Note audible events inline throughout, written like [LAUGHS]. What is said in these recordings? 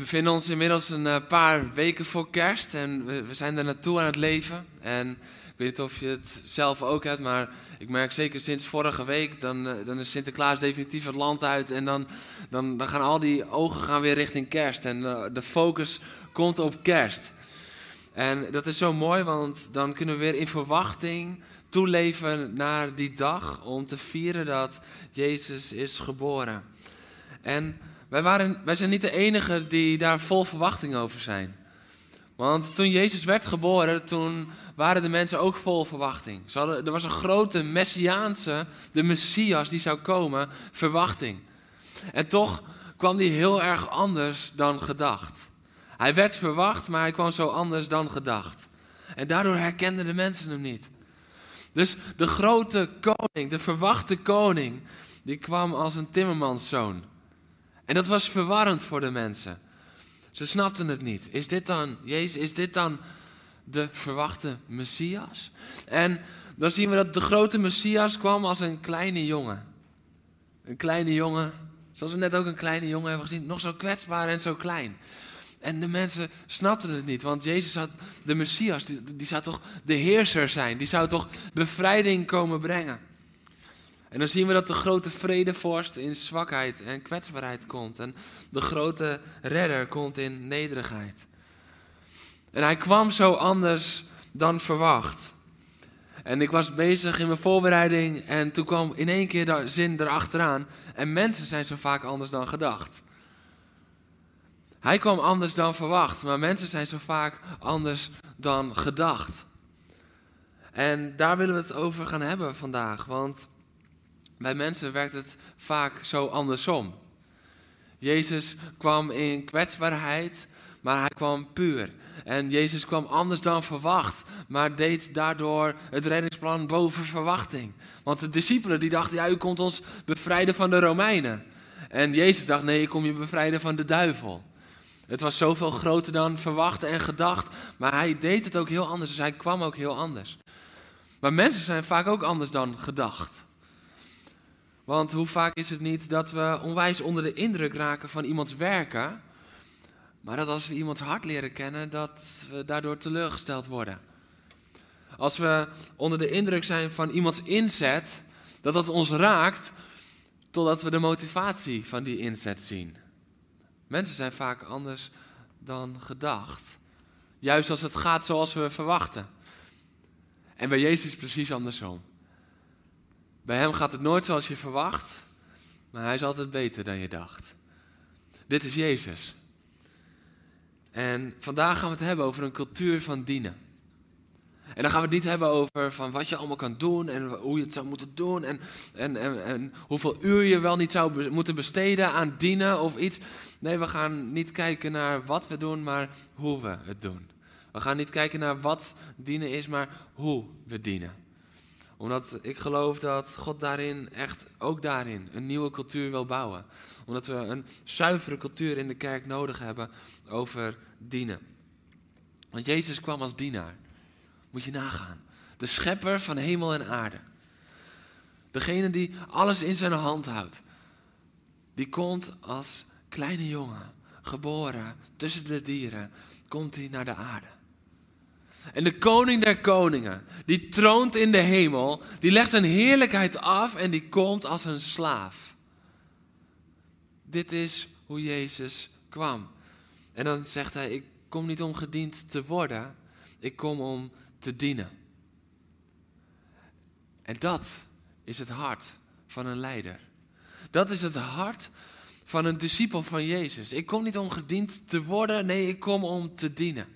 Bevinden ons inmiddels een eh, paar weken voor kerst en we, zijn er naartoe aan het leven. En ik weet niet of je het zelf ook hebt, maar ik merk zeker sinds vorige week, dan, eh, dan is Sinterklaas definitief het land uit. En dan, dan, dan gaan al die ogen gaan weer richting kerst en eh, de focus komt op kerst. En dat is zo mooi, want dan kunnen we weer in verwachting toeleven naar die dag om te vieren dat Jezus is geboren. En wij, waren, wij zijn niet de enigen die daar vol verwachting over zijn. Want toen Jezus werd geboren, toen waren de mensen ook vol verwachting. Hadden, er was een grote messiaanse, de Messias die zou komen, verwachting. En toch kwam die heel erg anders dan gedacht. Hij werd verwacht, maar hij kwam zo anders dan gedacht. En daardoor herkenden de mensen hem niet. Dus de grote koning, de verwachte koning, die kwam als een timmermanszoon. En dat was verwarrend voor de mensen. Ze snapten het niet. Is dit dan, Jezus, is dit dan de verwachte Messias? En dan zien we dat de grote Messias kwam als een kleine jongen. Een kleine jongen, zoals we net ook een kleine jongen hebben gezien, nog zo kwetsbaar en zo klein. En de mensen snapten het niet, want Jezus had, de Messias, die, die zou toch de heerser zijn, die zou toch bevrijding komen brengen. En dan zien we dat de grote vredevorst in zwakheid en kwetsbaarheid komt. En de grote redder komt in nederigheid. En hij kwam zo anders dan verwacht. En ik was bezig in mijn voorbereiding en toen kwam in één keer de zin erachteraan. En mensen zijn zo vaak anders dan gedacht. Hij kwam anders dan verwacht, maar mensen zijn zo vaak anders dan gedacht. En daar willen we het over gaan hebben vandaag, want bij mensen werkt het vaak zo andersom. Jezus kwam in kwetsbaarheid, maar hij kwam puur. En Jezus kwam anders dan verwacht, maar deed daardoor het reddingsplan boven verwachting. Want de discipelen die dachten, ja, u komt ons bevrijden van de Romeinen. En Jezus dacht, nee, ik kom je bevrijden van de duivel. Het was zoveel groter dan verwacht en gedacht, maar hij deed het ook heel anders, dus hij kwam ook heel anders. Maar mensen zijn vaak ook anders dan gedacht. Want hoe vaak is het niet dat we onwijs onder de indruk raken van iemands werken, maar dat als we iemands hart leren kennen, dat we daardoor teleurgesteld worden. Als we onder de indruk zijn van iemands inzet, dat dat ons raakt, totdat we de motivatie van die inzet zien. Mensen zijn vaak anders dan gedacht. Juist als het gaat zoals we verwachten. En bij Jezus precies andersom. Bij hem gaat het nooit zoals je verwacht, maar hij is altijd beter dan je dacht. Dit is Jezus. En vandaag gaan we het hebben over een cultuur van dienen. En dan gaan we het niet hebben over van wat je allemaal kan doen en hoe je het zou moeten doen en, en, en, hoeveel uur je wel niet zou moeten besteden aan dienen of iets. Nee, we gaan niet kijken naar wat we doen, maar hoe we het doen. We gaan niet kijken naar wat dienen is, maar hoe we dienen omdat ik geloof dat God daarin, echt ook daarin, een nieuwe cultuur wil bouwen. Omdat we een zuivere cultuur in de kerk nodig hebben over dienen. Want Jezus kwam als dienaar. Moet je nagaan. De schepper van hemel en aarde. Degene die alles in zijn hand houdt. Die komt als kleine jongen, geboren tussen de dieren, komt hij naar de aarde. En de koning der koningen, die troont in de hemel, die legt zijn heerlijkheid af en die komt als een slaaf. Dit is hoe Jezus kwam. En dan zegt hij, ik kom niet om gediend te worden, ik kom om te dienen. En dat is het hart van een leider. Dat is het hart van een discipel van Jezus. Ik kom niet om gediend te worden, nee, ik kom om te dienen.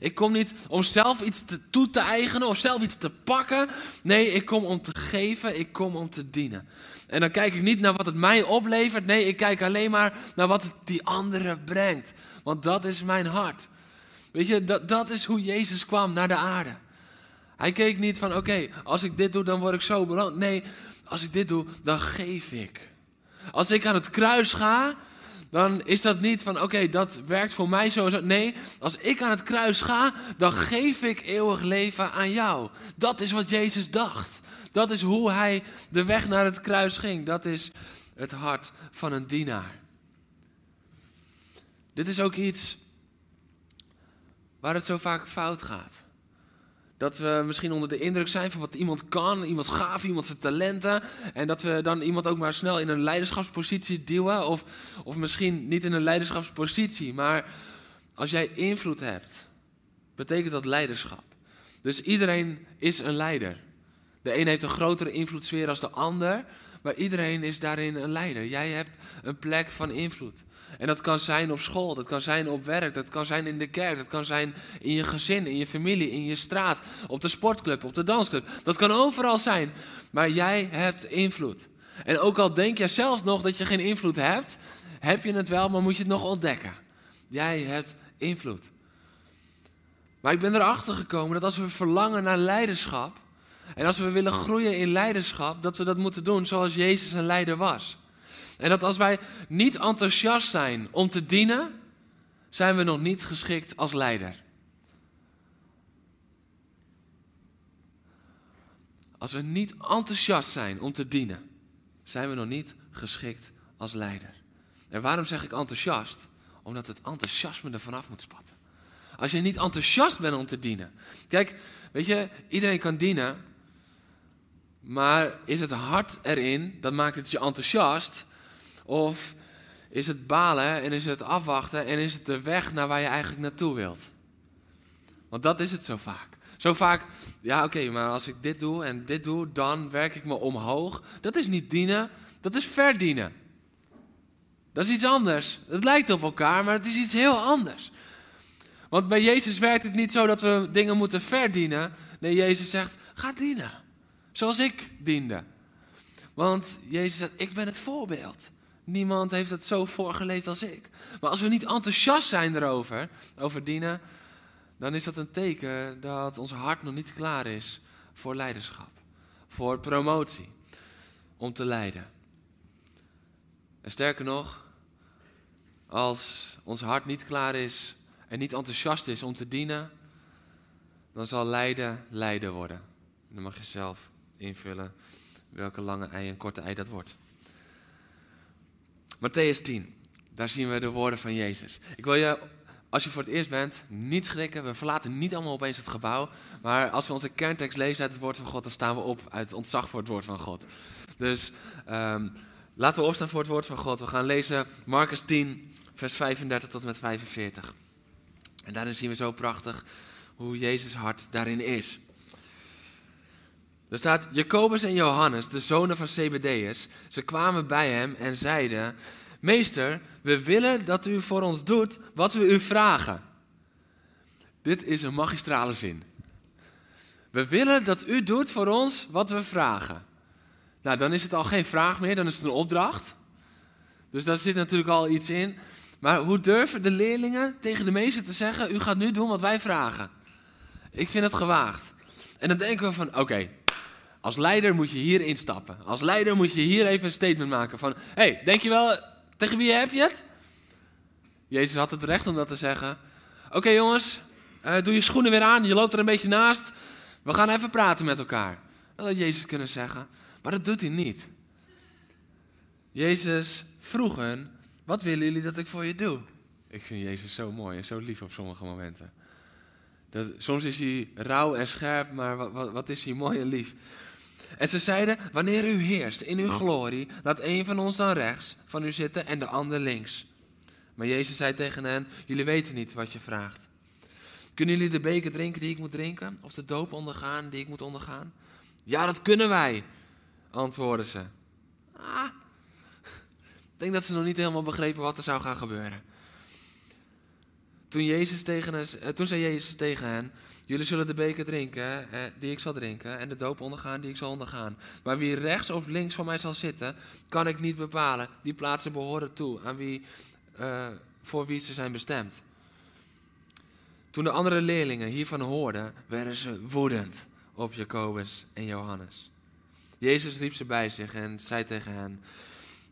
Ik kom niet om zelf iets te, toe te eigenen of zelf iets te pakken. Nee, ik kom om te geven, ik kom om te dienen. En dan kijk ik niet naar wat het mij oplevert. Nee, ik kijk alleen maar naar wat het die anderen brengt. Want dat is mijn hart. Weet je, dat, dat is hoe Jezus kwam naar de aarde. Hij keek niet van, oké, als ik dit doe, dan word ik zo beloond. Nee, als ik dit doe, dan geef ik. Als ik aan het kruis ga, dan is dat niet van, oké, dat werkt voor mij sowieso. Nee, als ik aan het kruis ga, dan geef ik eeuwig leven aan jou. Dat is wat Jezus dacht. Dat is hoe hij de weg naar het kruis ging. Dat is het hart van een dienaar. Dit is ook iets waar het zo vaak fout gaat. Dat we misschien onder de indruk zijn van wat iemand kan, iemand gaaf, iemand zijn talenten. En dat we dan iemand ook maar snel in een leiderschapspositie duwen. Of, of misschien niet in een leiderschapspositie, maar als jij invloed hebt, betekent dat leiderschap. Dus iedereen is een leider. De een heeft een grotere invloedssfeer als de ander, maar iedereen is daarin een leider. Jij hebt een plek van invloed. En dat kan zijn op school, dat kan zijn op werk, dat kan zijn in de kerk, dat kan zijn in je gezin, in je familie, in je straat, op de sportclub, op de dansclub. Dat kan overal zijn, maar jij hebt invloed. En ook al denk jij zelf nog dat je geen invloed hebt, heb je het wel, maar moet je het nog ontdekken. Jij hebt invloed. Maar ik ben erachter gekomen dat als we verlangen naar leiderschap, en als we willen groeien in leiderschap, dat we dat moeten doen zoals Jezus een leider was. En dat als wij niet enthousiast zijn om te dienen, zijn we nog niet geschikt als leider. Als we niet enthousiast zijn om te dienen, zijn we nog niet geschikt als leider. En waarom zeg ik enthousiast? Omdat het enthousiasme er vanaf moet spatten. Als je niet enthousiast bent om te dienen. Kijk, weet je, iedereen kan dienen. Maar is het hart erin, dat maakt het je enthousiast. Of is het balen en is het afwachten en is het de weg naar waar je eigenlijk naartoe wilt? Want dat is het zo vaak. Zo vaak, ja oké, maar als ik dit doe en dit doe, dan werk ik me omhoog. Dat is niet dienen, dat is verdienen. Dat is iets anders. Het lijkt op elkaar, maar het is iets heel anders. Want bij Jezus werkt het niet zo dat we dingen moeten verdienen. Nee, Jezus zegt, ga dienen. Zoals ik diende. Want Jezus zegt, ik ben het voorbeeld. Niemand heeft het zo voorgeleefd als ik. Maar als we niet enthousiast zijn erover, over dienen, dan is dat een teken dat ons hart nog niet klaar is voor leiderschap, voor promotie, om te leiden. En sterker nog, als ons hart niet klaar is en niet enthousiast is om te dienen, dan zal lijden lijden worden. dan mag je zelf invullen welke lange ei en korte ei dat wordt. Matthäus 10, daar zien we de woorden van Jezus. Ik wil je, als je voor het eerst bent, niet schrikken. We verlaten niet allemaal opeens het gebouw. Maar als we onze kerntekst lezen uit het woord van God, dan staan we op uit ontzag voor het woord van God. Dus um, laten we opstaan voor het woord van God. We gaan lezen Marcus 10, vers 35 tot en met 45. En daarin zien we zo prachtig hoe Jezus hart daarin is. Er staat, Jacobus en Johannes, de zonen van Zebedeus, ze kwamen bij hem en zeiden, Meester, we willen dat u voor ons doet wat we u vragen. Dit is een magistrale zin. We willen dat u doet voor ons wat we vragen. Nou, dan is het al geen vraag meer, dan is het een opdracht. Dus daar zit natuurlijk al iets in. Maar hoe durven de leerlingen tegen de meester te zeggen: U gaat nu doen wat wij vragen? Ik vind het gewaagd. En dan denken we van: Oké, als leider moet je hier instappen. Als leider moet je hier even een statement maken van... hey, denk je wel, tegen wie heb je het? Jezus had het recht om dat te zeggen. Oké jongens, uh, doe je schoenen weer aan, je loopt er een beetje naast. We gaan even praten met elkaar. Dat had Jezus kunnen zeggen, maar dat doet hij niet. Jezus vroeg hen, wat willen jullie dat ik voor je doe? Ik vind Jezus zo mooi en zo lief op sommige momenten. Dat, soms is hij rauw en scherp, maar wat, wat is hij mooi en lief. En ze zeiden, wanneer u heerst in uw glorie, laat een van ons dan rechts van u zitten en de ander links. Maar Jezus zei tegen hen, jullie weten niet wat je vraagt. Kunnen jullie de beker drinken die ik moet drinken? Of de doop ondergaan die ik moet ondergaan? Ja, dat kunnen wij, antwoordden ze. Ah, ik denk dat ze nog niet helemaal begrepen wat er zou gaan gebeuren. Toen, Jezus tegen eh, toen zei Jezus tegen hen, Jullie zullen de beker drinken eh, die ik zal drinken en de doop ondergaan die ik zal ondergaan. Maar wie rechts of links van mij zal zitten, kan ik niet bepalen. Die plaatsen behoren toe aan wie, uh, voor wie ze zijn bestemd. Toen de andere leerlingen hiervan hoorden, werden ze woedend op Jacobus en Johannes. Jezus riep ze bij zich en zei tegen hen: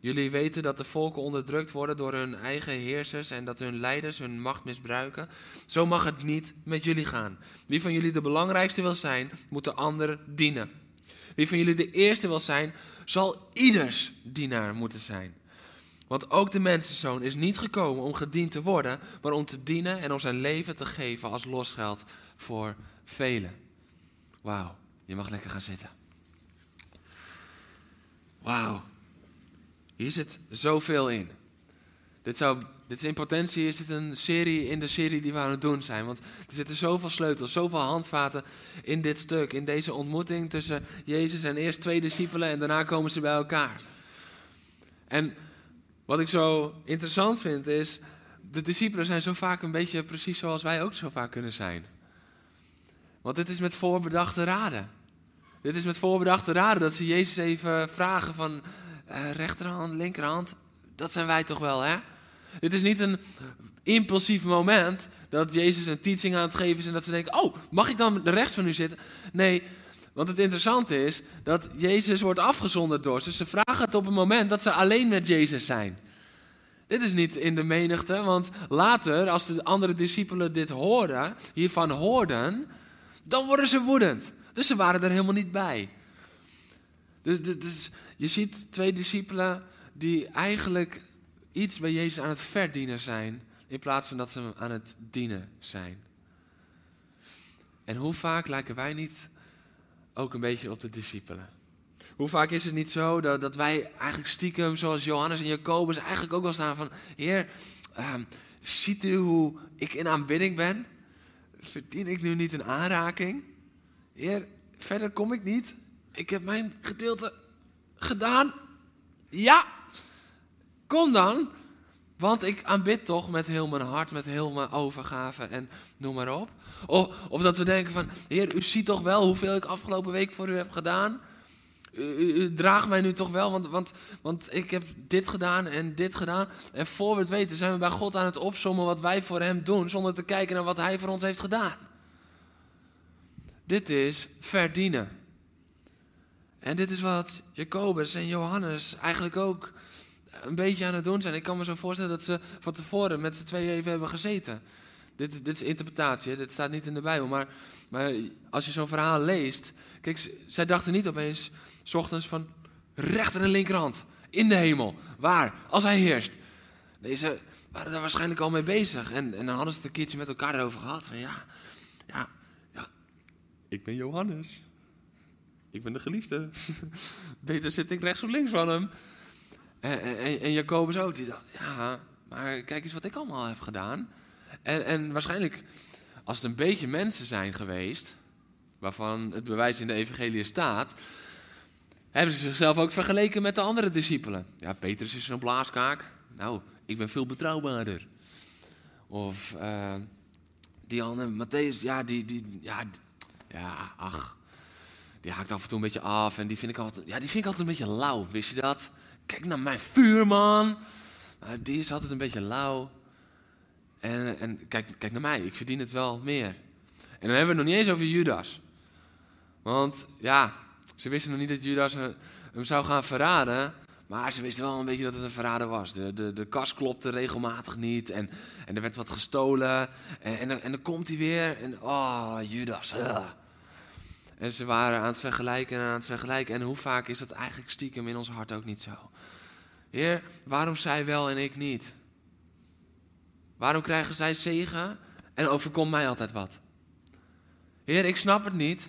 Jullie weten dat de volken onderdrukt worden door hun eigen heersers en dat hun leiders hun macht misbruiken. Zo mag het niet met jullie gaan. Wie van jullie de belangrijkste wil zijn, moet de ander dienen. Wie van jullie de eerste wil zijn, zal ieders dienaar moeten zijn. Want ook de mensenzoon is niet gekomen om gediend te worden, maar om te dienen en om zijn leven te geven als losgeld voor velen. Wauw, je mag lekker gaan zitten. Wauw, hier zit zoveel in. Dit, zou, dit is in potentie is dit een serie in de serie die we aan het doen zijn. Want er zitten zoveel sleutels, zoveel handvaten in dit stuk. In deze ontmoeting tussen Jezus en eerst twee discipelen en daarna komen ze bij elkaar. En wat ik zo interessant vind is, de discipelen zijn zo vaak een beetje precies zoals wij ook zo vaak kunnen zijn. Want dit is met voorbedachte raden. Dit is met voorbedachte raden dat ze Jezus even vragen van uh, rechterhand, linkerhand, dat zijn wij toch wel, hè? Dit is niet een impulsief moment dat Jezus een teaching aan het geven is en dat ze denken, oh, mag ik dan rechts van u zitten? Nee, want het interessante is dat Jezus wordt afgezonderd door ze. Ze vragen het op het moment dat ze alleen met Jezus zijn. Dit is niet in de menigte, want later, als de andere discipelen dit hoorden, hiervan hoorden, dan worden ze woedend. Dus ze waren er helemaal niet bij. Dus, dus je ziet twee discipelen die eigenlijk iets bij Jezus aan het verdienen zijn, in plaats van dat ze aan het dienen zijn. En hoe vaak lijken wij niet ook een beetje op de discipelen? Hoe vaak is het niet zo dat, dat wij eigenlijk stiekem, zoals Johannes en Jacobus, eigenlijk ook wel staan van: Heer, uh, ziet u hoe ik in aanbidding ben? Verdien ik nu niet een aanraking? Heer, verder kom ik niet. Ik heb mijn gedeelte gedaan. Ja, kom dan. Want ik aanbid toch met heel mijn hart, met heel mijn overgave en noem maar op. Of, of dat we denken van, Heer, u ziet toch wel hoeveel ik afgelopen week voor u heb gedaan. U, draagt mij nu toch wel, want, want, want ik heb dit gedaan en dit gedaan. En voor we het weten zijn we bij God aan het opsommen wat wij voor hem doen, zonder te kijken naar wat hij voor ons heeft gedaan. Dit is verdienen. En dit is wat Jacobus en Johannes eigenlijk ook een beetje aan het doen zijn. Ik kan me zo voorstellen dat ze van tevoren met z'n tweeën even hebben gezeten. Dit, dit is interpretatie, dit staat niet in de Bijbel. Maar, maar als je zo'n verhaal leest. Kijk, zij dachten niet opeens, s ochtends van rechter en linkerhand in de hemel. Waar? Als hij heerst. Nee, ze waren daar waarschijnlijk al mee bezig. En, en dan hadden ze het een keertje met elkaar erover gehad. Van ja, ja, ja, ik ben Johannes. Ik ben de geliefde. [LAUGHS] Beter zit ik rechts of links van hem. En, en, Jacobus ook. Die dacht, ja, maar kijk eens wat ik allemaal heb gedaan. En, en waarschijnlijk, als het een beetje mensen zijn geweest, waarvan het bewijs in de evangelie staat, hebben ze zichzelf ook vergeleken met de andere discipelen. Ja, Petrus is zo'n blaaskaak. Nou, ik ben veel betrouwbaarder. Of uh, die andere, Matthäus, ja, die, die, ja, ja, ach, die haakt af en toe een beetje af. En die vind ik altijd, ja, die vind ik altijd een beetje lauw. Wist je dat? Kijk naar mijn vuurman. Maar die is altijd een beetje lauw. En, en kijk, kijk naar mij, ik verdien het wel meer. En dan hebben we het nog niet eens over Judas. Want ja, ze wisten nog niet dat Judas hem zou gaan verraden. Maar ze wisten wel een beetje dat het een verrader was. De, de, de kas klopte regelmatig niet. En, en er werd wat gestolen. En, en, dan komt hij weer. En oh, Judas. En ze waren aan het vergelijken en aan het vergelijken. En hoe vaak is dat eigenlijk stiekem in ons hart ook niet zo? Heer, waarom zij wel en ik niet? Waarom krijgen zij zegen en overkomt mij altijd wat? Heer, ik snap het niet.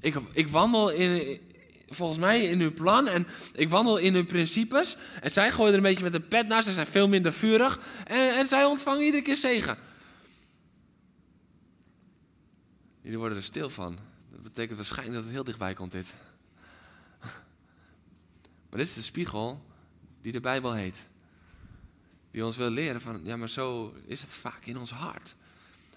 Ik, ik wandel in, volgens mij in uw plan en ik wandel in uw principes. En zij gooien er een beetje met een pet naar. Ze zijn veel minder vurig. En, en zij ontvangen iedere keer zegen. Jullie worden er stil van. Dat betekent waarschijnlijk dat het heel dichtbij komt dit. [LAUGHS] Maar dit is de spiegel die de Bijbel heet. Die ons wil leren van, ja maar zo is het vaak in ons hart.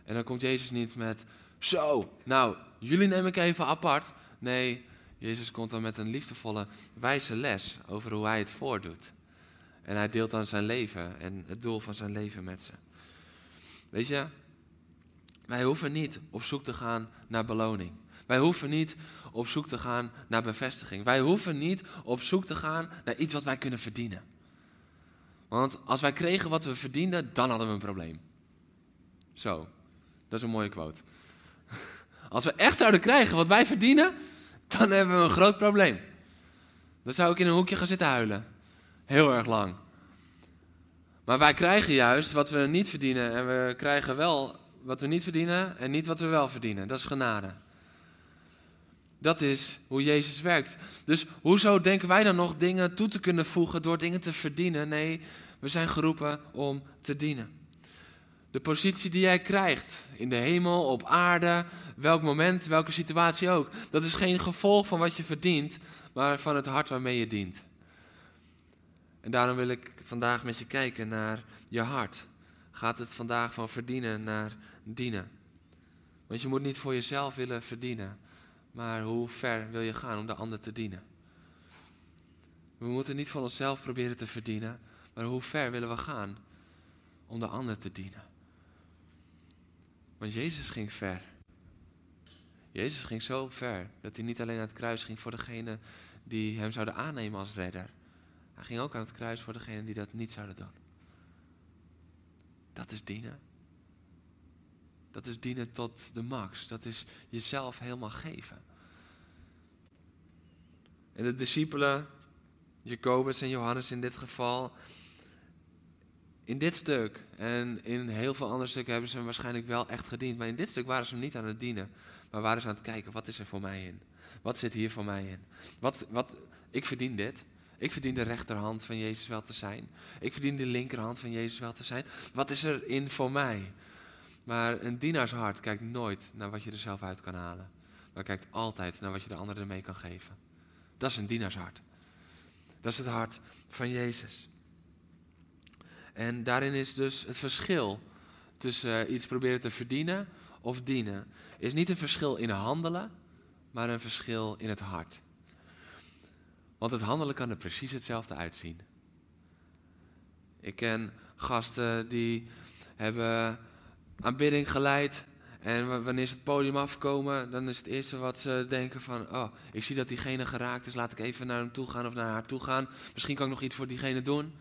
En dan komt Jezus niet met, zo, nou, jullie neem ik even apart. Nee, Jezus komt dan met een liefdevolle, wijze les over hoe hij het voordoet. En hij deelt dan zijn leven en het doel van zijn leven met ze. Weet je, Wij hoeven niet op zoek te gaan naar beloning. Wij hoeven niet op zoek te gaan naar bevestiging. Wij hoeven niet op zoek te gaan naar iets wat wij kunnen verdienen. Want als wij kregen wat we verdienden, dan hadden we een probleem. Zo, dat is een mooie quote. [LAUGHS] Als we echt zouden krijgen wat wij verdienen, dan hebben we een groot probleem. Dan zou ik in een hoekje gaan zitten huilen. Heel erg lang. Maar wij krijgen juist wat we niet verdienen. En we krijgen wel wat we niet verdienen en niet wat we wel verdienen. Dat is genade. Dat is hoe Jezus werkt. Dus hoezo denken wij dan nog dingen toe te kunnen voegen door dingen te verdienen? Nee, we zijn geroepen om te dienen. De positie die jij krijgt in de hemel, op aarde, welk moment, welke situatie ook. Dat is geen gevolg van wat je verdient, maar van het hart waarmee je dient. En daarom wil ik vandaag met je kijken naar je hart. Gaat het vandaag van verdienen naar dienen? Want je moet niet voor jezelf willen verdienen, maar hoe ver wil je gaan om de ander te dienen? We moeten niet van onszelf proberen te verdienen, maar hoe ver willen we gaan om de ander te dienen? Want Jezus ging ver. Jezus ging zo ver dat hij niet alleen aan het kruis ging voor degene die hem zouden aannemen als redder. Hij ging ook aan het kruis voor degene die dat niet zouden doen. Dat is dienen. Dat is dienen tot de max. Dat is jezelf helemaal geven. En de discipelen, Jacobus en Johannes in dit geval, in dit stuk en in heel veel andere stukken hebben ze hem waarschijnlijk wel echt gediend. Maar in dit stuk waren ze hem niet aan het dienen. Maar waren ze aan het kijken, wat is er voor mij in? Wat zit hier voor mij in? Wat, wat, ik verdien dit. Ik verdien de rechterhand van Jezus wel te zijn. Ik verdien de linkerhand van Jezus wel te zijn. Wat is er in voor mij? Maar een dienaarshart kijkt nooit naar wat je er zelf uit kan halen. Maar kijkt altijd naar wat je de anderen ermee kan geven. Dat is een dienaarshart. Dat is het hart van Jezus. En daarin is dus het verschil tussen eh, iets proberen te verdienen of dienen. Is niet een verschil in handelen, maar een verschil in het hart. Want het handelen kan er precies hetzelfde uitzien. Ik ken gasten die hebben aanbidding geleid. En wanneer ze het podium afkomen, dan is het eerste wat ze denken van... Oh, ik zie dat diegene geraakt is, laat ik even naar hem toe gaan of naar haar toe gaan. Misschien kan ik nog iets voor diegene doen.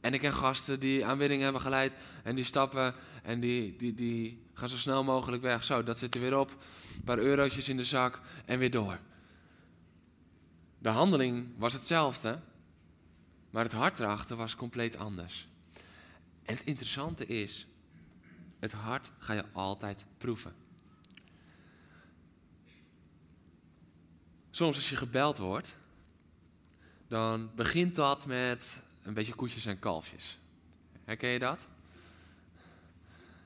En ik ken gasten die aanbidding hebben geleid en die stappen en die, die, die gaan zo snel mogelijk weg. Zo, dat zit er weer op. Een paar eurotjes in de zak en weer door. De handeling was hetzelfde, maar het hart erachter was compleet anders. En het interessante is, het hart ga je altijd proeven. Soms als je gebeld wordt, dan begint dat met een beetje koetjes en kalfjes. Herken je dat?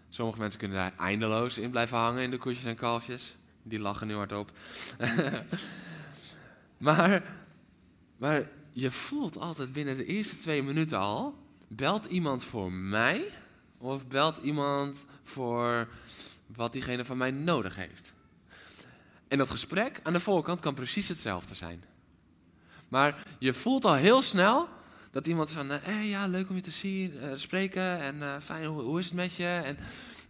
Sommige mensen kunnen daar eindeloos in blijven hangen in de koetjes en kalfjes. Die lachen nu hardop. [LAUGHS] maar, maar je voelt altijd binnen de eerste twee minuten al: belt iemand voor mij of belt iemand voor wat diegene van mij nodig heeft? En dat gesprek aan de voorkant kan precies hetzelfde zijn. Maar je voelt al heel snel dat iemand van, hé eh, ja, leuk om je te zien, uh, spreken en uh, fijn, hoe, hoe, is het met je? En,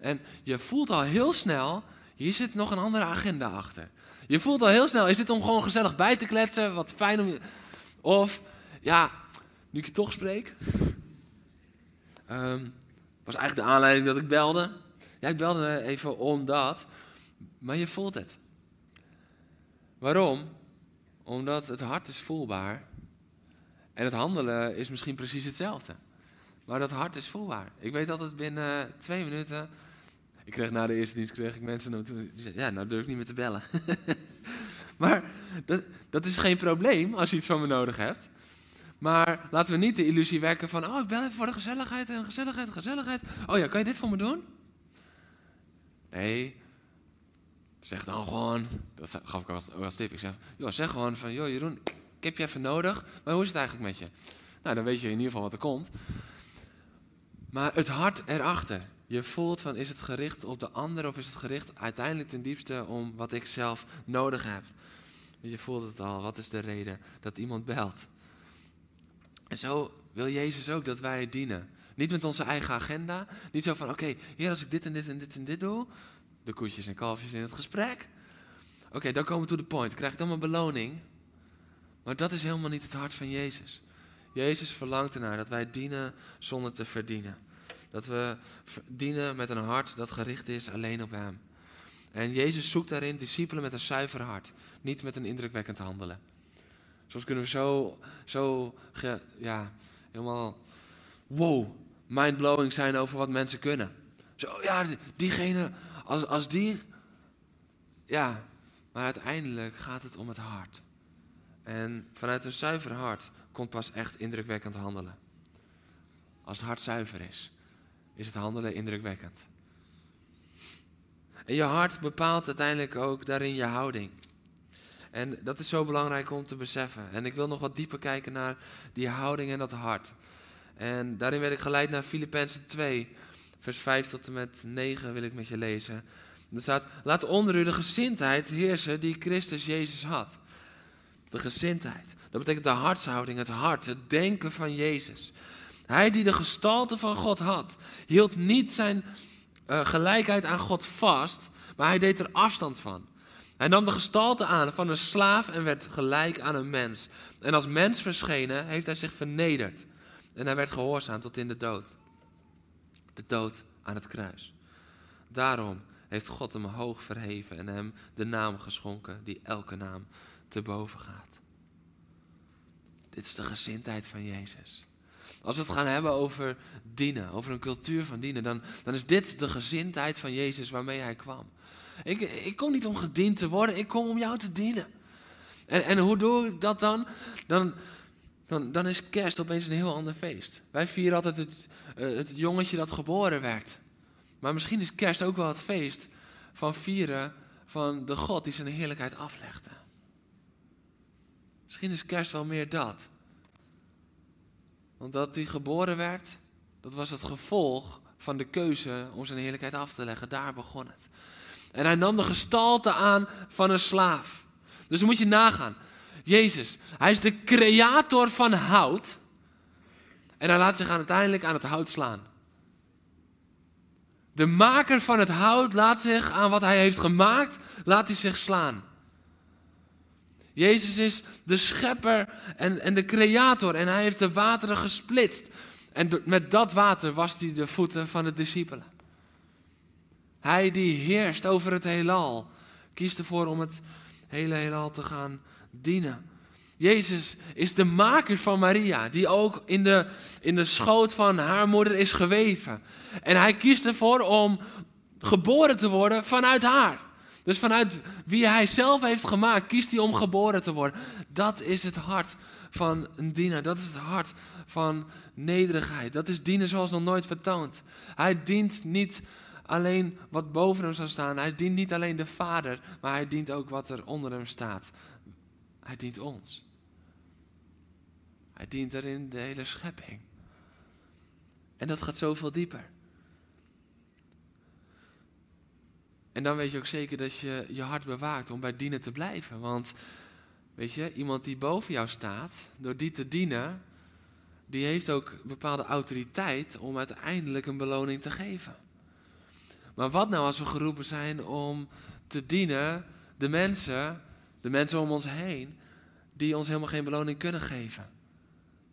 en je voelt al heel snel, hier zit nog een andere agenda achter. Je voelt al heel snel, is dit om gewoon gezellig bij te kletsen, wat fijn om je... Of, ja, nu ik je toch spreek, um, [LAUGHS] was eigenlijk de aanleiding dat ik belde. Ja, ik belde even omdat, maar je voelt het. Waarom? Omdat het hart is voelbaar en het handelen is misschien precies hetzelfde. Maar dat hart is voelbaar. Ik weet altijd binnen twee minuten. Ik kreeg na de eerste dienst kreeg ik mensen. Die zeiden, ja, nou durf ik niet meer te bellen. [LAUGHS] maar dat, dat is geen probleem als je iets van me nodig hebt. Maar laten we niet de illusie wekken van, oh, ik bel even voor de gezelligheid en gezelligheid gezelligheid. Oh ja, kan je dit voor me doen? Nee, zeg dan gewoon, dat gaf ik als, als tip. Ik zeg, joh, zeg gewoon van, joh Jeroen, ik heb je even nodig, maar hoe is het eigenlijk met je? Nou, dan weet je in ieder geval wat er komt. Maar het hart erachter. Je voelt van, is het gericht op de ander of is het gericht uiteindelijk ten diepste om wat ik zelf nodig heb? Je voelt het al, wat is de reden dat iemand belt? En zo wil Jezus ook dat wij dienen. Niet met onze eigen agenda. Niet zo van, oké, heer, als ik dit en dit en dit en dit doe, de koetjes en kalfjes in het gesprek. Oké, dan komen we to the point. Krijg ik dan mijn beloning? Maar dat is helemaal niet het hart van Jezus. Jezus verlangt ernaar dat wij dienen zonder te verdienen. Dat we dienen met een hart dat gericht is alleen op Hem. En Jezus zoekt daarin discipelen met een zuiver hart, niet met een indrukwekkend handelen. Soms kunnen we zo, zo ja, helemaal wow, mindblowing zijn over wat mensen kunnen. Zo, ja, diegene, als, als die, ja, maar uiteindelijk gaat het om het hart. En vanuit een zuiver hart komt pas echt indrukwekkend handelen. Als het hart zuiver is, is het handelen indrukwekkend. En je hart bepaalt uiteindelijk ook daarin je houding. En dat is zo belangrijk om te beseffen. En ik wil nog wat dieper kijken naar die houding en dat hart. En daarin werd ik geleid naar Filippenzen 2, vers 5 tot en met 9 wil ik met je lezen. Er staat, laat onder u de gezindheid heersen die Christus Jezus had. De gezindheid. Dat betekent de hartshouding, het hart, het denken van Jezus. Hij die de gestalte van God had, hield niet zijn uh, gelijkheid aan God vast, maar hij deed er afstand van. Hij nam de gestalte aan van een slaaf en werd gelijk aan een mens. En als mens verschenen heeft hij zich vernederd. En hij werd gehoorzaam tot in de dood. De dood aan het kruis. Daarom heeft God hem hoog verheven en hem de naam geschonken die elke naam te boven gaat. Dit is de gezindheid van Jezus. Als we het gaan hebben over dienen, over een cultuur van dienen, dan, dan is dit de gezindheid van Jezus waarmee hij kwam. Ik, ik kom niet om gediend te worden, ik kom om jou te dienen. En, en hoe doe ik dat dan? dan? Dan, dan is kerst opeens een heel ander feest. Wij vieren altijd het, uh, het jongetje dat geboren werd. Maar misschien is kerst ook wel het feest van vieren van de God die zijn heerlijkheid aflegde. Misschien is kerst wel meer dat. Want dat hij geboren werd, dat was het gevolg van de keuze om zijn heerlijkheid af te leggen. Daar begon het. En hij nam de gestalte aan van een slaaf. Dus moet je nagaan. Jezus, hij is de creator van hout. En hij laat zich uiteindelijk aan het hout slaan. De maker van het hout laat zich aan wat hij heeft gemaakt, laat hij zich slaan. Jezus is de schepper en, en de creator en hij heeft de wateren gesplitst. En met dat water was hij de voeten van de discipelen. Hij die heerst over het heelal, kiest ervoor om het hele heelal te gaan dienen. Jezus is de maker van Maria, die ook in de, in de schoot van haar moeder is geweven. En hij kiest ervoor om geboren te worden vanuit haar. Dus vanuit wie hij zelf heeft gemaakt, kiest hij om geboren te worden. Dat is het hart van een. Dat is het hart van nederigheid. Dat is dienen zoals nog nooit vertoond. Hij dient niet alleen wat boven hem zou staan. Hij dient niet alleen de Vader, maar hij dient ook wat er onder hem staat. Hij dient ons. Hij dient erin de hele schepping. En dat gaat zoveel dieper. En dan weet je ook zeker dat je je hart bewaakt om bij dienen te blijven. Want weet je, iemand die boven jou staat, door die te dienen, die heeft ook bepaalde autoriteit om uiteindelijk een beloning te geven. Maar wat nou als we geroepen zijn om te dienen de mensen, de mensen om ons heen, die ons helemaal geen beloning kunnen geven?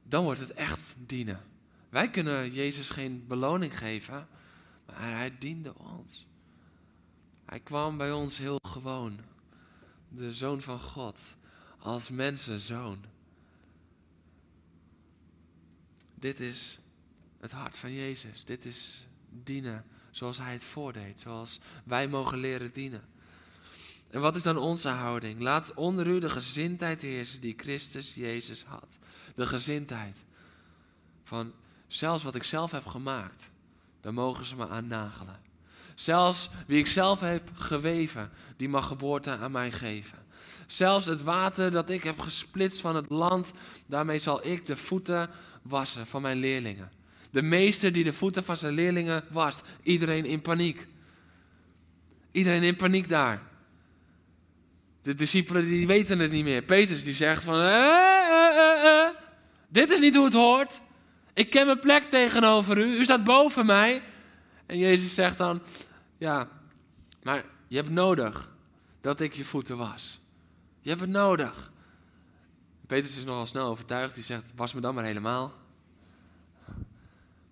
Dan wordt het echt dienen. Wij kunnen Jezus geen beloning geven, maar hij diende ons. Hij kwam bij ons heel gewoon. De zoon van God. Als mensenzoon. Dit is het hart van Jezus. Dit is dienen zoals hij het voordeed. Zoals wij mogen leren dienen. En wat is dan onze houding? Laat onder u de gezindheid heersen die Christus Jezus had. De gezindheid van zelfs wat ik zelf heb gemaakt, daar mogen ze me aan nagelen. Zelfs wie ik zelf heb geweven, die mag geboorte aan mij geven. Zelfs het water dat ik heb gesplitst van het land, daarmee zal ik de voeten wassen van mijn leerlingen. De meester die de voeten van zijn leerlingen wast. Iedereen in paniek. Iedereen in paniek daar. De discipelen die weten het niet meer. Petrus die zegt van, eh, eh, eh, dit is niet hoe het hoort. Ik ken mijn plek tegenover u. U staat boven mij. En Jezus zegt dan: Ja, maar je hebt nodig dat ik je voeten was. Je hebt het nodig. Petrus is nogal snel overtuigd. Die zegt: Was me dan maar helemaal.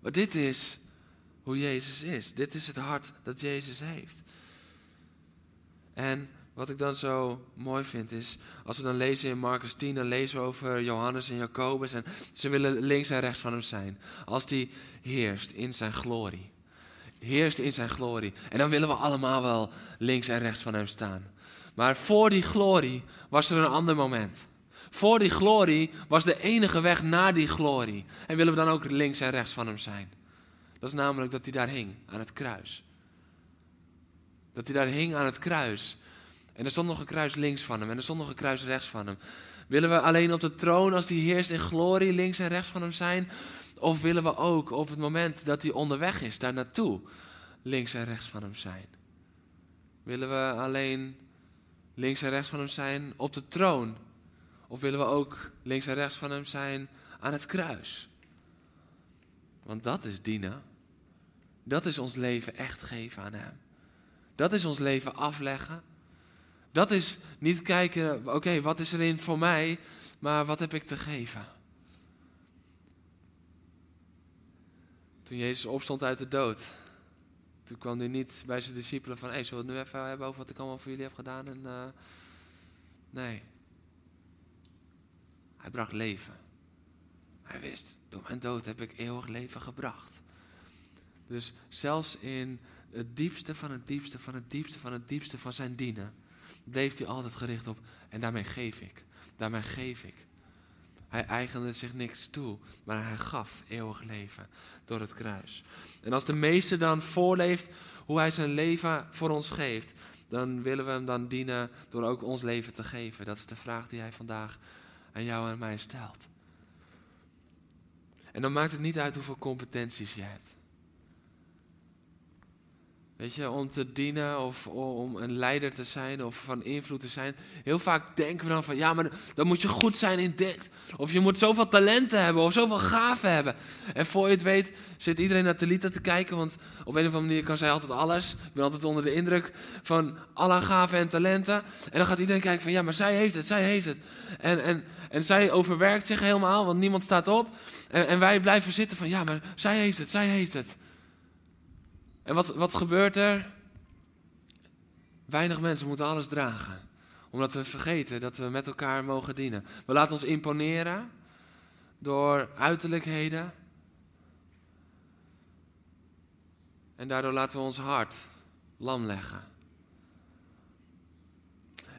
Maar dit is hoe Jezus is. Dit is het hart dat Jezus heeft. En wat ik dan zo mooi vind is, als we dan lezen in Marcus 10, dan lezen we over Johannes en Jacobus. En ze willen links en rechts van hem zijn. Als die heerst in zijn glorie. Heerst in zijn glorie. En dan willen we allemaal wel links en rechts van hem staan. Maar voor die glorie was er een ander moment. Voor die glorie was de enige weg naar die glorie. En willen we dan ook links en rechts van hem zijn. Dat is namelijk dat hij daar hing, aan het kruis. Dat hij daar hing aan het kruis. En er stond nog een kruis links van hem en er stond nog een kruis rechts van hem. Willen we alleen op de troon als hij heerst in glorie links en rechts van hem zijn? Of willen we ook op het moment dat hij onderweg is, daar naartoe, links en rechts van hem zijn? Willen we alleen links en rechts van hem zijn op de troon? Of willen we ook links en rechts van hem zijn aan het kruis? Want dat is dienen. Dat is ons leven echt geven aan hem. Dat is ons leven afleggen. Dat is niet kijken, oké, wat is erin voor mij, maar wat heb ik te geven? Toen Jezus opstond uit de dood, toen kwam hij niet bij zijn discipelen van, hé, hey, zullen we het nu even hebben over wat ik allemaal voor jullie heb gedaan? En, uh, nee. Hij bracht leven. Hij wist, door mijn dood heb ik eeuwig leven gebracht. Dus zelfs in het diepste van het diepste van het diepste van het diepste van zijn dienen, bleef hij altijd gericht op, en daarmee geef ik, daarmee geef ik. Hij eigende zich niks toe, maar hij gaf eeuwig leven door het kruis. En als de meester dan voorleeft hoe hij zijn leven voor ons geeft, dan willen we hem dan dienen door ook ons leven te geven. Dat is de vraag die hij vandaag aan jou en mij stelt. En dan maakt het niet uit hoeveel competenties je hebt. Weet je, om te dienen of om een leider te zijn of van invloed te zijn. Heel vaak denken we dan van, ja, maar dan moet je goed zijn in dit. Of je moet zoveel talenten hebben of zoveel gaven hebben. En voor je het weet zit iedereen naar Talita te kijken, want op een of andere manier kan zij altijd alles. Ik ben altijd onder de indruk van alle gaven en talenten. En dan gaat iedereen kijken van, ja, maar zij heeft het, zij heeft het. En, en, en zij overwerkt zich helemaal, want niemand staat op. En, en wij blijven zitten van, ja, maar zij heeft het, zij heeft het. En wat, wat gebeurt er? Weinig mensen moeten alles dragen. Omdat we vergeten dat we met elkaar mogen dienen. We laten ons imponeren door uiterlijkheden. En daardoor laten we ons hart lam leggen.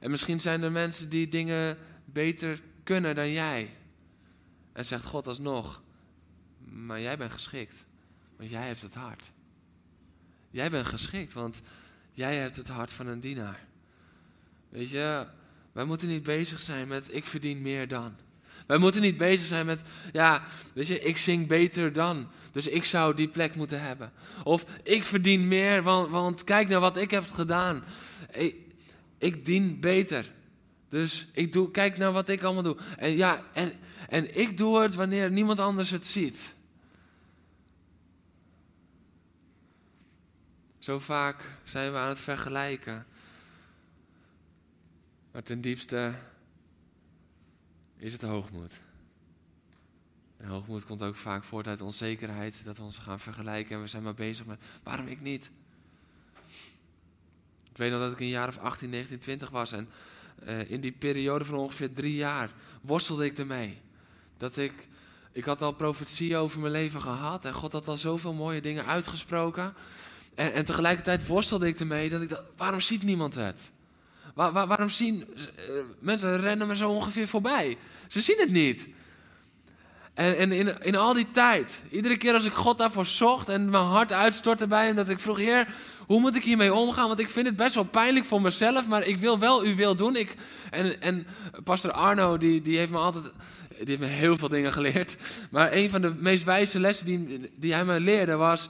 En misschien zijn er mensen die dingen beter kunnen dan jij. En zegt God alsnog, maar jij bent geschikt, want jij hebt het hart. Jij bent geschikt, want jij hebt het hart van een dienaar. Weet je, wij moeten niet bezig zijn met ik verdien meer dan. Wij moeten niet bezig zijn met, ja, weet je, ik zing beter dan. Dus ik zou die plek moeten hebben. Of ik verdien meer, want, want kijk naar wat ik heb gedaan. Ik, ik dien beter. Dus ik doe, kijk naar wat ik allemaal doe. En ja, en, en ik doe het wanneer niemand anders het ziet. Zo vaak zijn we aan het vergelijken. Maar ten diepste is het hoogmoed. En hoogmoed komt ook vaak voort uit onzekerheid, dat we ons gaan vergelijken en we zijn maar bezig met waarom ik niet. Ik weet nog dat ik een jaar of 18, 19, 20 was en uh, in die periode van ongeveer drie jaar worstelde ik ermee. Dat ik, ik had al profetie over mijn leven gehad en God had al zoveel mooie dingen uitgesproken. En, en tegelijkertijd worstelde ik ermee dat ik dacht, waarom ziet niemand het? Waar, waar, waarom zien uh, mensen rennen me zo ongeveer voorbij? Ze zien het niet. En, en in, in al die tijd, iedere keer als ik God daarvoor zocht en mijn hart uitstortte bij hem, dat ik vroeg, Heer, hoe moet ik hiermee omgaan? Want ik vind het best wel pijnlijk voor mezelf, maar ik wil wel uw wil doen. Ik, en, en pastor Arno, die, die heeft me altijd, die heeft me heel veel dingen geleerd. Maar een van de meest wijze lessen die, die hij me leerde was,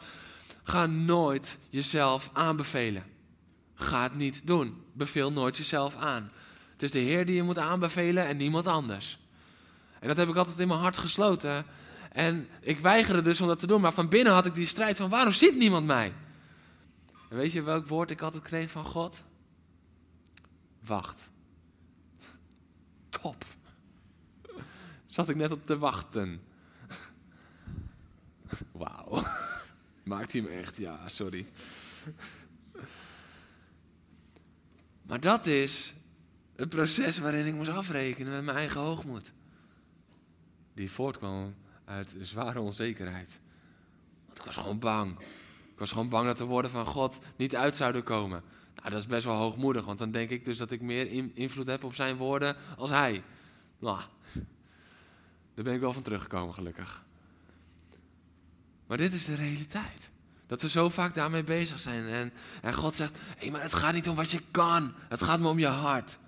Ga nooit jezelf aanbevelen. Ga het niet doen. Beveel nooit jezelf aan. Het is de Heer die je moet aanbevelen en niemand anders. En dat heb ik altijd in mijn hart gesloten. En ik weigerde dus om dat te doen. Maar van binnen had ik die strijd van waarom ziet niemand mij? En weet je welk woord ik altijd kreeg van God? Wacht. Top. Zat ik net op te wachten. Wauw. Maakt hij hem echt? Ja, sorry. Maar dat is het proces waarin ik moest afrekenen met mijn eigen hoogmoed. Die voortkwam uit zware onzekerheid. Want ik was gewoon bang. Ik was gewoon bang dat de woorden van God niet uit zouden komen. Nou, dat is best wel hoogmoedig, want dan denk ik dus dat ik meer invloed heb op zijn woorden als hij. Nou, daar ben ik wel van teruggekomen, gelukkig. Maar dit is de realiteit. Dat we zo vaak daarmee bezig zijn. En, en God zegt: hé, hey, maar het gaat niet om wat je kan. Het gaat me om je hart.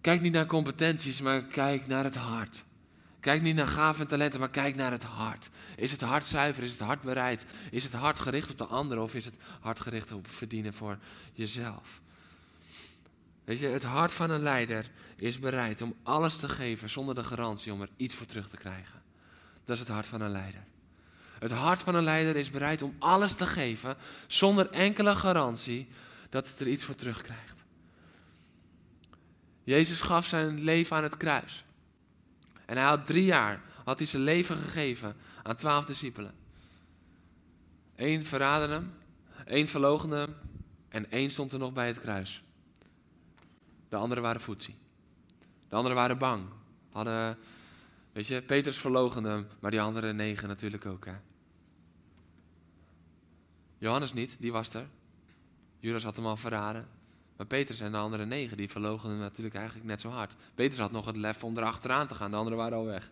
Kijk niet naar competenties, maar kijk naar het hart. Kijk niet naar gaven en talenten, maar kijk naar het hart. Is het hart zuiver? Is het hart bereid? Is het hart gericht op de ander of is het hart gericht op verdienen voor jezelf? Weet je, het hart van een leider is bereid om alles te geven zonder de garantie om er iets voor terug te krijgen. Dat is het hart van een leider. Het hart van een leider is bereid om alles te geven zonder enkele garantie dat het er iets voor terugkrijgt. Jezus gaf zijn leven aan het kruis. En hij had drie jaar, had hij zijn leven gegeven aan twaalf discipelen. Eén verraadde hem, één verloochende hem en één stond er nog bij het kruis. De anderen waren voetzie. De anderen waren bang. Hadden, weet je, Petrus verloochende hem, maar die andere negen natuurlijk ook. Hè. Johannes niet, die was er. Judas had hem al verraden. Maar Petrus en de andere negen, die verlogen natuurlijk eigenlijk net zo hard. Petrus had nog het lef om erachteraan te gaan, de anderen waren al weg.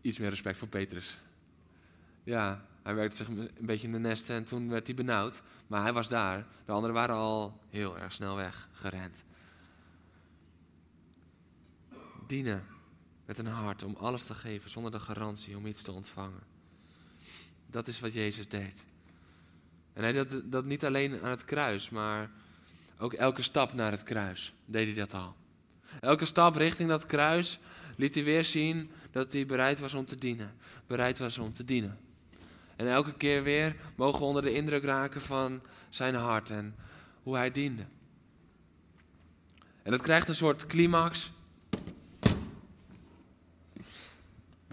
Iets meer respect voor Petrus. Ja, hij werkte zich een beetje in de nesten en toen werd hij benauwd. Maar hij was daar. De anderen waren al heel erg snel weg, gerend. Dienen met een hart om alles te geven zonder de garantie om iets te ontvangen. Dat is wat Jezus deed. En hij deed dat niet alleen aan het kruis, maar ook elke stap naar het kruis deed hij dat al. Elke stap richting dat kruis liet hij weer zien dat hij bereid was om te dienen. Bereid was om te dienen. En elke keer weer mogen we onder de indruk raken van zijn hart en hoe hij diende. En dat krijgt een soort climax.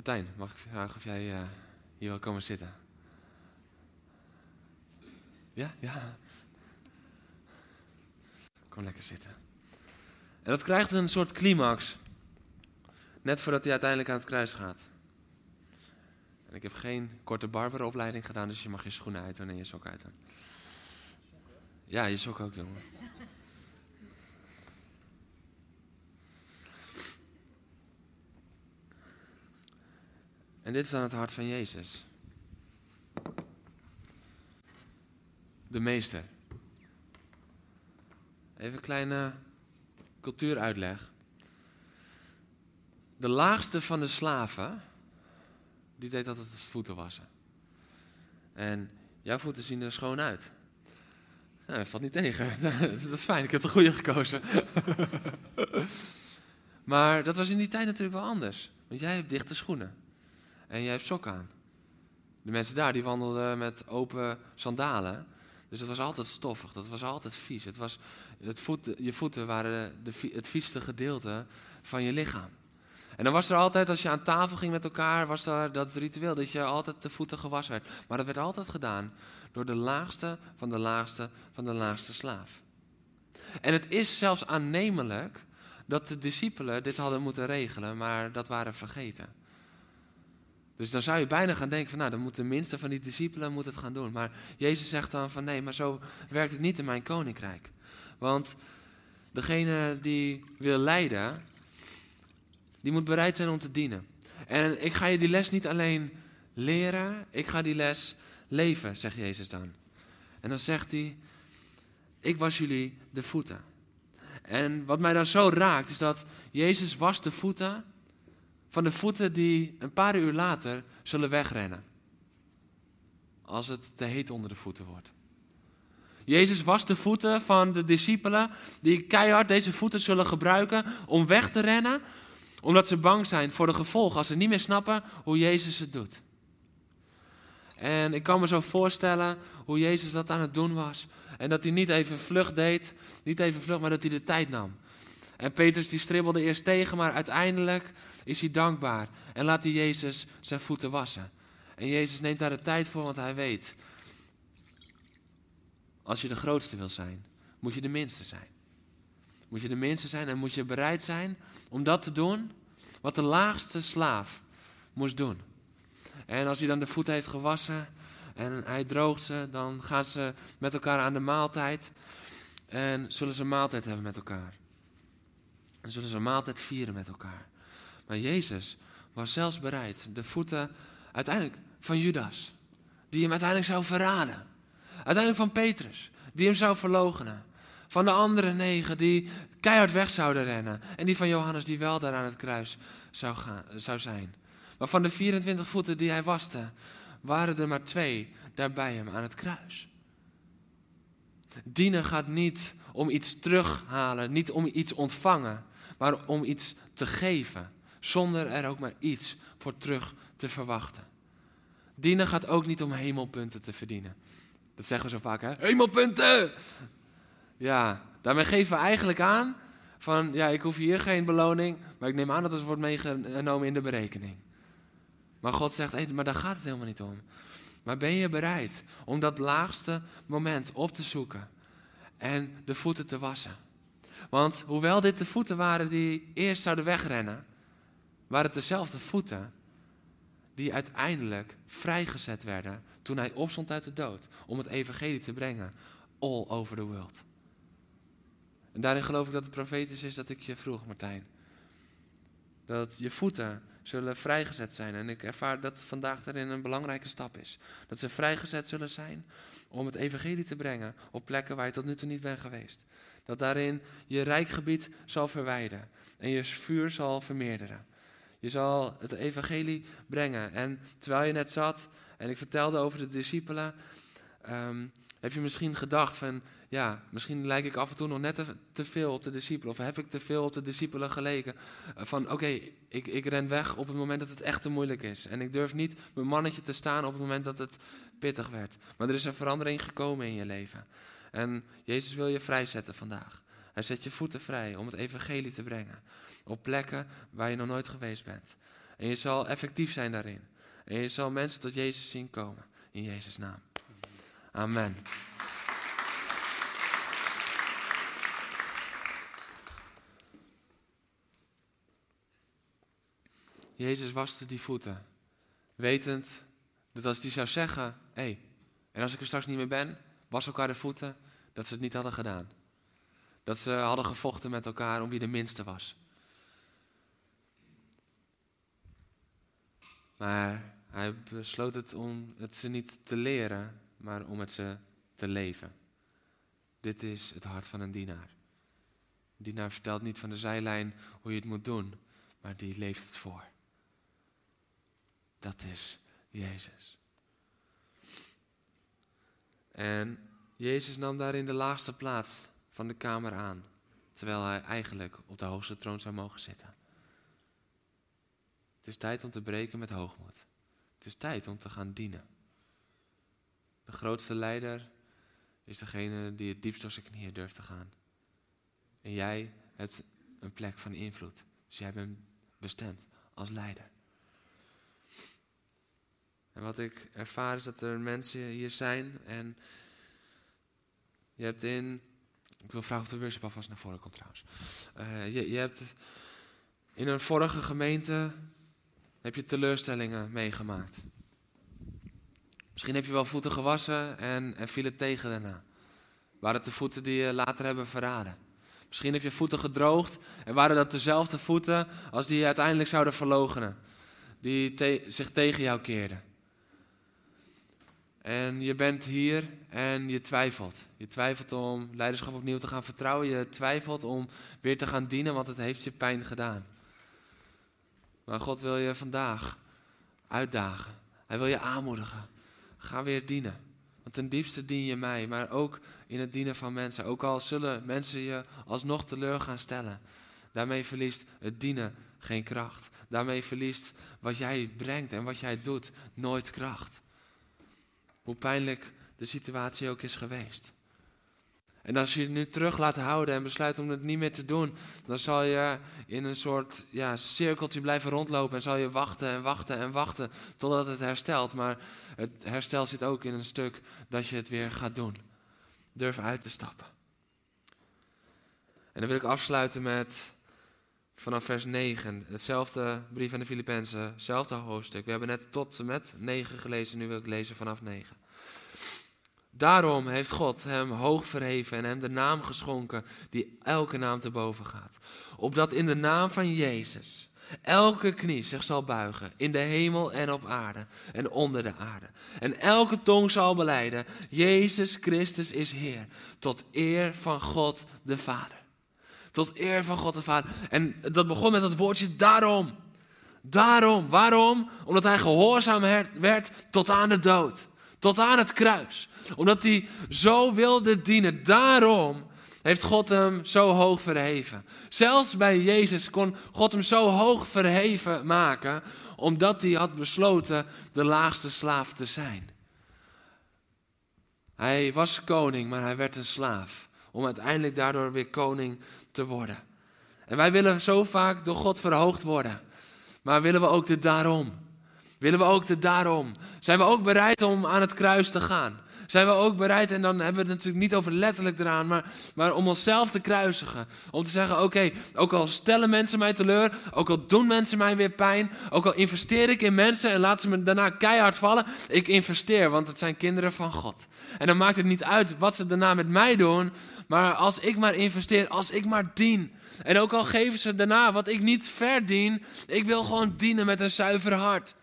Martijn, mag ik vragen of jij uh, hier wil komen zitten? Ja, ja. Kom lekker zitten. En dat krijgt een soort climax. Net voordat hij uiteindelijk aan het kruis gaat. En ik heb geen korte barberopleiding gedaan, dus je mag je schoenen uitdoen en je sok uitdoen. Ja, je sok ook, jongen. En dit is dan het hart van Jezus. de meester. Even een kleine cultuuruitleg. De laagste van de slaven, die deed altijd het voeten wassen. En jouw voeten zien er schoon uit. Nou, dat valt niet tegen. [LAUGHS] dat is fijn, ik heb de goede gekozen. [LAUGHS] maar dat was in die tijd natuurlijk wel anders. Want jij hebt dichte schoenen. En jij hebt sokken aan. De mensen daar die wandelden met open sandalen. Dus het was altijd stoffig, dat was altijd vies. Het was, het voeten, je voeten waren de, het vieste gedeelte van je lichaam. En dan was er altijd, als je aan tafel ging met elkaar, was er dat ritueel dat je altijd de voeten gewassen werd. Maar dat werd altijd gedaan door de laagste van de laagste van de laagste slaaf. En het is zelfs aannemelijk dat de discipelen dit hadden moeten regelen, maar dat waren vergeten. Dus dan zou je bijna gaan denken van, nou, dan moet de minste van die discipelen moet het gaan doen. Maar Jezus zegt dan van, nee, maar zo werkt het niet in mijn koninkrijk. Want degene die wil leiden, die moet bereid zijn om te dienen. En ik ga je die les niet alleen leren, ik ga die les leven, zegt Jezus dan. En dan zegt hij, ik was jullie de voeten. En wat mij dan zo raakt, is dat Jezus was de voeten van de voeten die een paar uur later zullen wegrennen. Als het te heet onder de voeten wordt. Jezus was de voeten van de discipelen die keihard deze voeten zullen gebruiken om weg te rennen, Omdat ze bang zijn voor de gevolgen als ze niet meer snappen hoe Jezus het doet. En ik kan me zo voorstellen hoe Jezus dat aan het doen was. En dat hij niet even vlucht deed, niet even vlucht, maar dat hij de tijd nam. En Petrus die stribbelde eerst tegen, maar uiteindelijk is hij dankbaar. En laat hij Jezus zijn voeten wassen. En Jezus neemt daar de tijd voor, want hij weet. Als je de grootste wil zijn, moet je de minste zijn. Moet je de minste zijn en moet je bereid zijn om dat te doen wat de laagste slaaf moest doen. En als hij dan de voeten heeft gewassen en hij droogt ze, dan gaan ze met elkaar aan de maaltijd. En zullen ze een maaltijd hebben met elkaar. En zullen ze een maaltijd vieren met elkaar. Maar Jezus was zelfs bereid de voeten uiteindelijk van Judas, die hem uiteindelijk zou verraden. Uiteindelijk van Petrus, die hem zou verloochenen. Van de andere negen die keihard weg zouden rennen. En die van Johannes die wel daar aan het kruis zou, gaan, zou zijn. Maar van de 24 voeten die hij waste, waren er maar twee daar bij hem aan het kruis. Dienen gaat niet om iets terughalen, niet om iets ontvangen, maar om iets te geven, zonder er ook maar iets voor terug te verwachten. Dienen gaat ook niet om hemelpunten te verdienen. Dat zeggen we zo vaak, hè? Hemelpunten! Ja, daarmee geven we eigenlijk aan van, ja, ik hoef hier geen beloning, maar ik neem aan dat het wordt meegenomen in de berekening. Maar God zegt, maar daar gaat het helemaal niet om. Maar ben je bereid om dat laagste moment op te zoeken en de voeten te wassen? Want hoewel dit de voeten waren die eerst zouden wegrennen, waren het dezelfde voeten die uiteindelijk vrijgezet werden toen hij opstond uit de dood om het evangelie te brengen all over the world. En daarin geloof ik dat het profetisch is dat ik je vroeg, Martijn. Dat je voeten zullen vrijgezet zijn. En ik ervaar dat vandaag daarin een belangrijke stap is. Dat ze vrijgezet zullen zijn om het evangelie te brengen op plekken waar je tot nu toe niet bent geweest. Dat daarin je rijkgebied zal verwijden en je vuur zal vermeerderen. Je zal het evangelie brengen. En terwijl je net zat en ik vertelde over de discipelen, ehm, heb je misschien gedacht van, ja, misschien lijk ik af en toe nog net te, veel op de discipelen. Of heb ik te veel op de discipelen geleken. Eh, van oké, ik, ik ren weg op het moment dat het echt te moeilijk is. En ik durf niet mijn mannetje te staan op het moment dat het pittig werd. Maar er is een verandering gekomen in je leven. En Jezus wil je vrijzetten vandaag. Hij zet je voeten vrij om het evangelie te brengen. Op plekken waar je nog nooit geweest bent. En je zal effectief zijn daarin. En je zal mensen tot Jezus zien komen. In Jezus' naam. Amen. Jezus waste die voeten. Wetend dat als hij zou zeggen: Hé, hey, en als ik er straks niet meer ben, was elkaar de voeten, dat ze het niet hadden gedaan. Dat ze hadden gevochten met elkaar om wie de minste was. Maar hij besloot het om het ze niet te leren, maar om het ze te leven. Dit is het hart van een dienaar. Een dienaar vertelt niet van de zijlijn hoe je het moet doen, maar die leeft het voor. Dat is Jezus. En Jezus nam daarin de laagste plaats van de kamer aan, terwijl hij eigenlijk op de hoogste troon zou mogen zitten. Het is tijd om te breken met hoogmoed. Het is tijd om te gaan dienen. De grootste leider is degene die het diepst door zijn knieën durft te gaan. En jij hebt een plek van invloed. Dus jij bent bestemd als leider. En wat ik ervaar is dat er mensen hier zijn en je hebt in. Ik wil vragen of de worship alvast naar voren komt trouwens. Uh, je, je hebt in een vorige gemeente heb je teleurstellingen meegemaakt. Misschien heb je wel voeten gewassen en, en viel het tegen daarna. Waren het de voeten die je later hebben verraden? Misschien heb je voeten gedroogd en waren dat dezelfde voeten als die je uiteindelijk zouden verlogenen. Die zich tegen jou keerden. En je bent hier en je twijfelt. Je twijfelt om leiderschap opnieuw te gaan vertrouwen. Je twijfelt om weer te gaan dienen, want het heeft je pijn gedaan. Maar God wil je vandaag uitdagen. Hij wil je aanmoedigen. Ga weer dienen. Want ten diepste dien je mij, maar ook in het dienen van mensen. Ook al zullen mensen je alsnog teleur gaan stellen. Daarmee verliest het dienen geen kracht. Daarmee verliest wat jij brengt en wat jij doet nooit kracht. Hoe pijnlijk de situatie ook is geweest. En als je het nu terug laat houden en besluit om het niet meer te doen, dan zal je in een soort ja, cirkeltje blijven rondlopen en zal je wachten en wachten en wachten totdat het herstelt. Maar het herstel zit ook in een stuk dat je het weer gaat doen. Durf uit te stappen. En dan wil ik afsluiten met vanaf vers 9, hetzelfde brief aan de Filippenzen, hetzelfde hoofdstuk. We hebben net tot en met 9 gelezen, nu wil ik lezen vanaf 9. Daarom heeft God hem hoog verheven en hem de naam geschonken die elke naam te boven gaat. Opdat in de naam van Jezus elke knie zich zal buigen in de hemel en op aarde en onder de aarde. En elke tong zal beleiden, Jezus Christus is Heer, tot eer van God de Vader. Tot eer van God de Vader. En dat begon met dat woordje daarom. Daarom. Waarom? Omdat hij gehoorzaam werd tot aan de dood. Tot aan het kruis. Omdat hij zo wilde dienen. Daarom heeft God hem zo hoog verheven. Zelfs bij Jezus kon God hem zo hoog verheven maken. Omdat hij had besloten de laagste slaaf te zijn. Hij was koning, maar hij werd een slaaf. Om uiteindelijk daardoor weer koning te worden. En wij willen zo vaak door God verhoogd worden. Maar willen we ook de daarom? Willen we ook de daarom? Zijn we ook bereid om aan het kruis te gaan? Zijn we ook bereid, en dan hebben we het natuurlijk niet over letterlijk eraan, maar, maar om onszelf te kruisigen. Om te zeggen, oké, ook al stellen mensen mij teleur, ook al doen mensen mij weer pijn, ook al investeer ik in mensen en laten ze me daarna keihard vallen, ik investeer, want het zijn kinderen van God. En dan maakt het niet uit wat ze daarna met mij doen, maar als ik maar investeer, als ik maar dien. En ook al geven ze daarna wat ik niet verdien, ik wil gewoon dienen met een zuiver hart.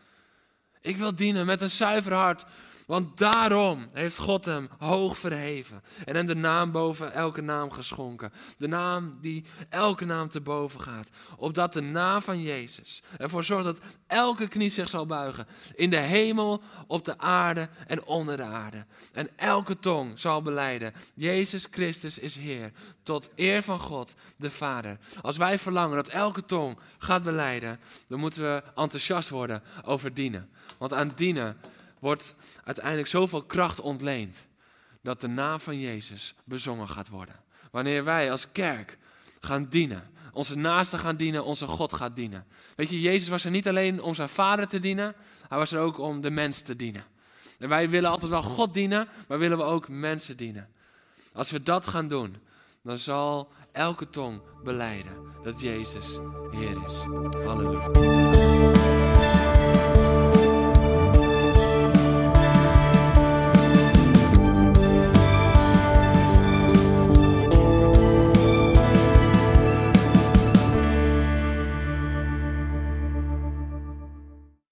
Ik wil dienen met een zuiver hart. Want daarom heeft God hem hoog verheven en hem de naam boven elke naam geschonken. De naam die elke naam te boven gaat. Opdat de naam van Jezus ervoor zorgt dat elke knie zich zal buigen. In de hemel, op de aarde en onder de aarde. En elke tong zal beleiden. Jezus Christus is Heer. Tot eer van God, de Vader. Als wij verlangen dat elke tong gaat beleiden, dan moeten we enthousiast worden over dienen. Want aan dienen wordt uiteindelijk zoveel kracht ontleend dat de naam van Jezus bezongen gaat worden. Wanneer wij als kerk gaan dienen, onze naasten gaan dienen, onze God gaat dienen. Weet je, Jezus was er niet alleen om zijn vader te dienen, hij was er ook om de mens te dienen. En wij willen altijd wel God dienen, maar willen we ook mensen dienen. Als we dat gaan doen, dan zal elke tong beleiden dat Jezus Heer is. Halleluja.